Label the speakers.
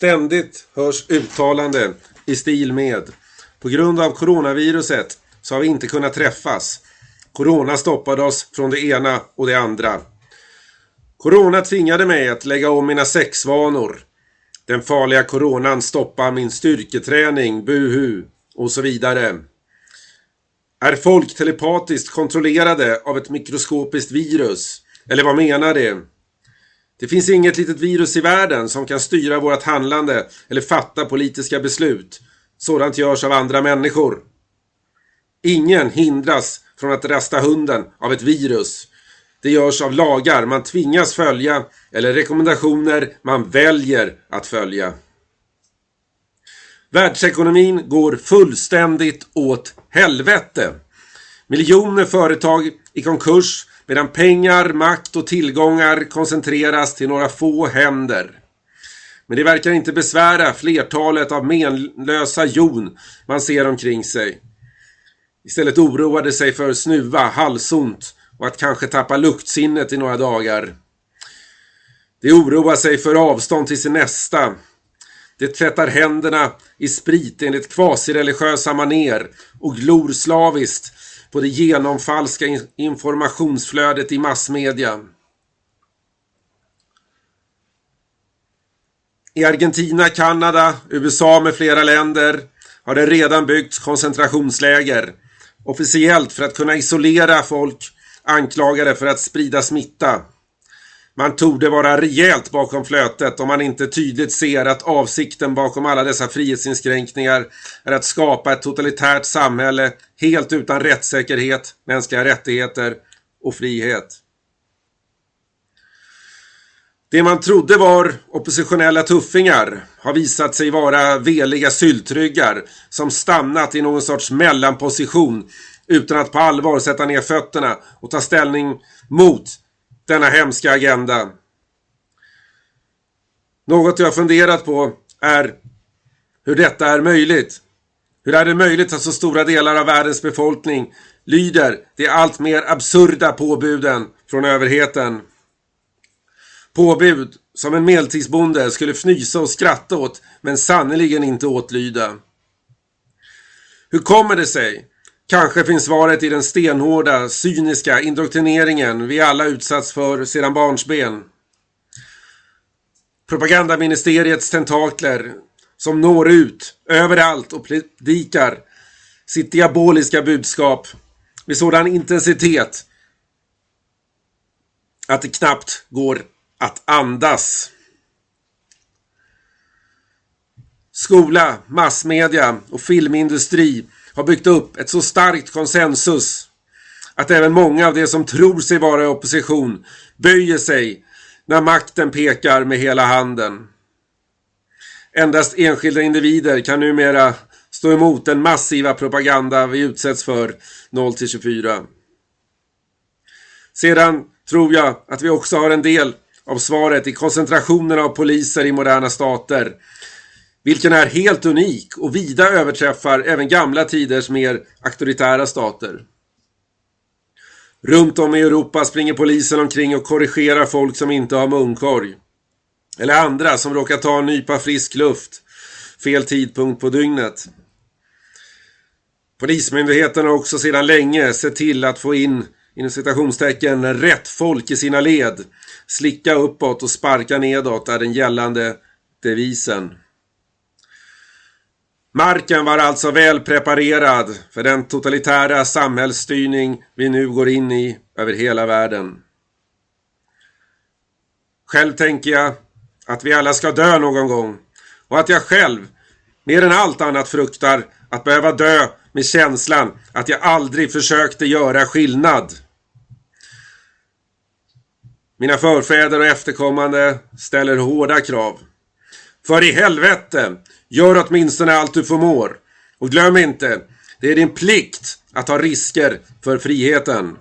Speaker 1: Ständigt hörs uttalanden i stil med På grund av coronaviruset så har vi inte kunnat träffas. Corona stoppade oss från det ena och det andra. Corona tvingade mig att lägga om mina sexvanor. Den farliga coronan stoppar min styrketräning, buhu och så vidare. Är folk telepatiskt kontrollerade av ett mikroskopiskt virus? Eller vad menar det? Det finns inget litet virus i världen som kan styra vårt handlande eller fatta politiska beslut. Sådant görs av andra människor. Ingen hindras från att rasta hunden av ett virus. Det görs av lagar man tvingas följa eller rekommendationer man väljer att följa. Världsekonomin går fullständigt åt helvete. Miljoner företag i konkurs medan pengar, makt och tillgångar koncentreras till några få händer. Men det verkar inte besvära flertalet av menlösa jon man ser omkring sig. Istället oroade sig för snuva, halsont och att kanske tappa luktsinnet i några dagar. De oroar sig för avstånd till sin nästa. Det tvättar händerna i sprit enligt kvasireligiösa maner och glor slaviskt på det genomfalska informationsflödet i massmedia. I Argentina, Kanada, USA med flera länder har det redan byggts koncentrationsläger. Officiellt för att kunna isolera folk anklagade för att sprida smitta. Man torde vara rejält bakom flötet om man inte tydligt ser att avsikten bakom alla dessa frihetsinskränkningar är att skapa ett totalitärt samhälle helt utan rättssäkerhet, mänskliga rättigheter och frihet. Det man trodde var oppositionella tuffingar har visat sig vara veliga syltryggar som stannat i någon sorts mellanposition utan att på allvar sätta ner fötterna och ta ställning mot denna hemska agenda. Något jag funderat på är hur detta är möjligt. Hur är det möjligt att så stora delar av världens befolkning lyder de allt mer absurda påbuden från överheten? Påbud som en medeltidsbonde skulle fnysa och skratta åt men sannerligen inte åtlyda. Hur kommer det sig Kanske finns svaret i den stenhårda, cyniska indoktrineringen vi alla utsatts för sedan barnsben. Propagandaministeriets tentakler som når ut överallt och predikar sitt diaboliska budskap med sådan intensitet att det knappt går att andas. Skola, massmedia och filmindustri har byggt upp ett så starkt konsensus att även många av de som tror sig vara i opposition böjer sig när makten pekar med hela handen. Endast enskilda individer kan numera stå emot den massiva propaganda vi utsätts för 0-24. Sedan tror jag att vi också har en del av svaret i koncentrationen av poliser i moderna stater vilken är helt unik och vida överträffar även gamla tiders mer auktoritära stater. Runt om i Europa springer polisen omkring och korrigerar folk som inte har munkorg. Eller andra som råkar ta en nypa frisk luft fel tidpunkt på dygnet. Polismyndigheten har också sedan länge sett till att få in inom citationstecken rätt folk i sina led. Slicka uppåt och sparka nedåt är den gällande devisen. Marken var alltså väl preparerad för den totalitära samhällsstyrning vi nu går in i över hela världen. Själv tänker jag att vi alla ska dö någon gång och att jag själv, mer än allt annat fruktar att behöva dö med känslan att jag aldrig försökte göra skillnad. Mina förfäder och efterkommande ställer hårda krav. För i helvete, Gör åtminstone allt du förmår. Och glöm inte, det är din plikt att ta risker för friheten.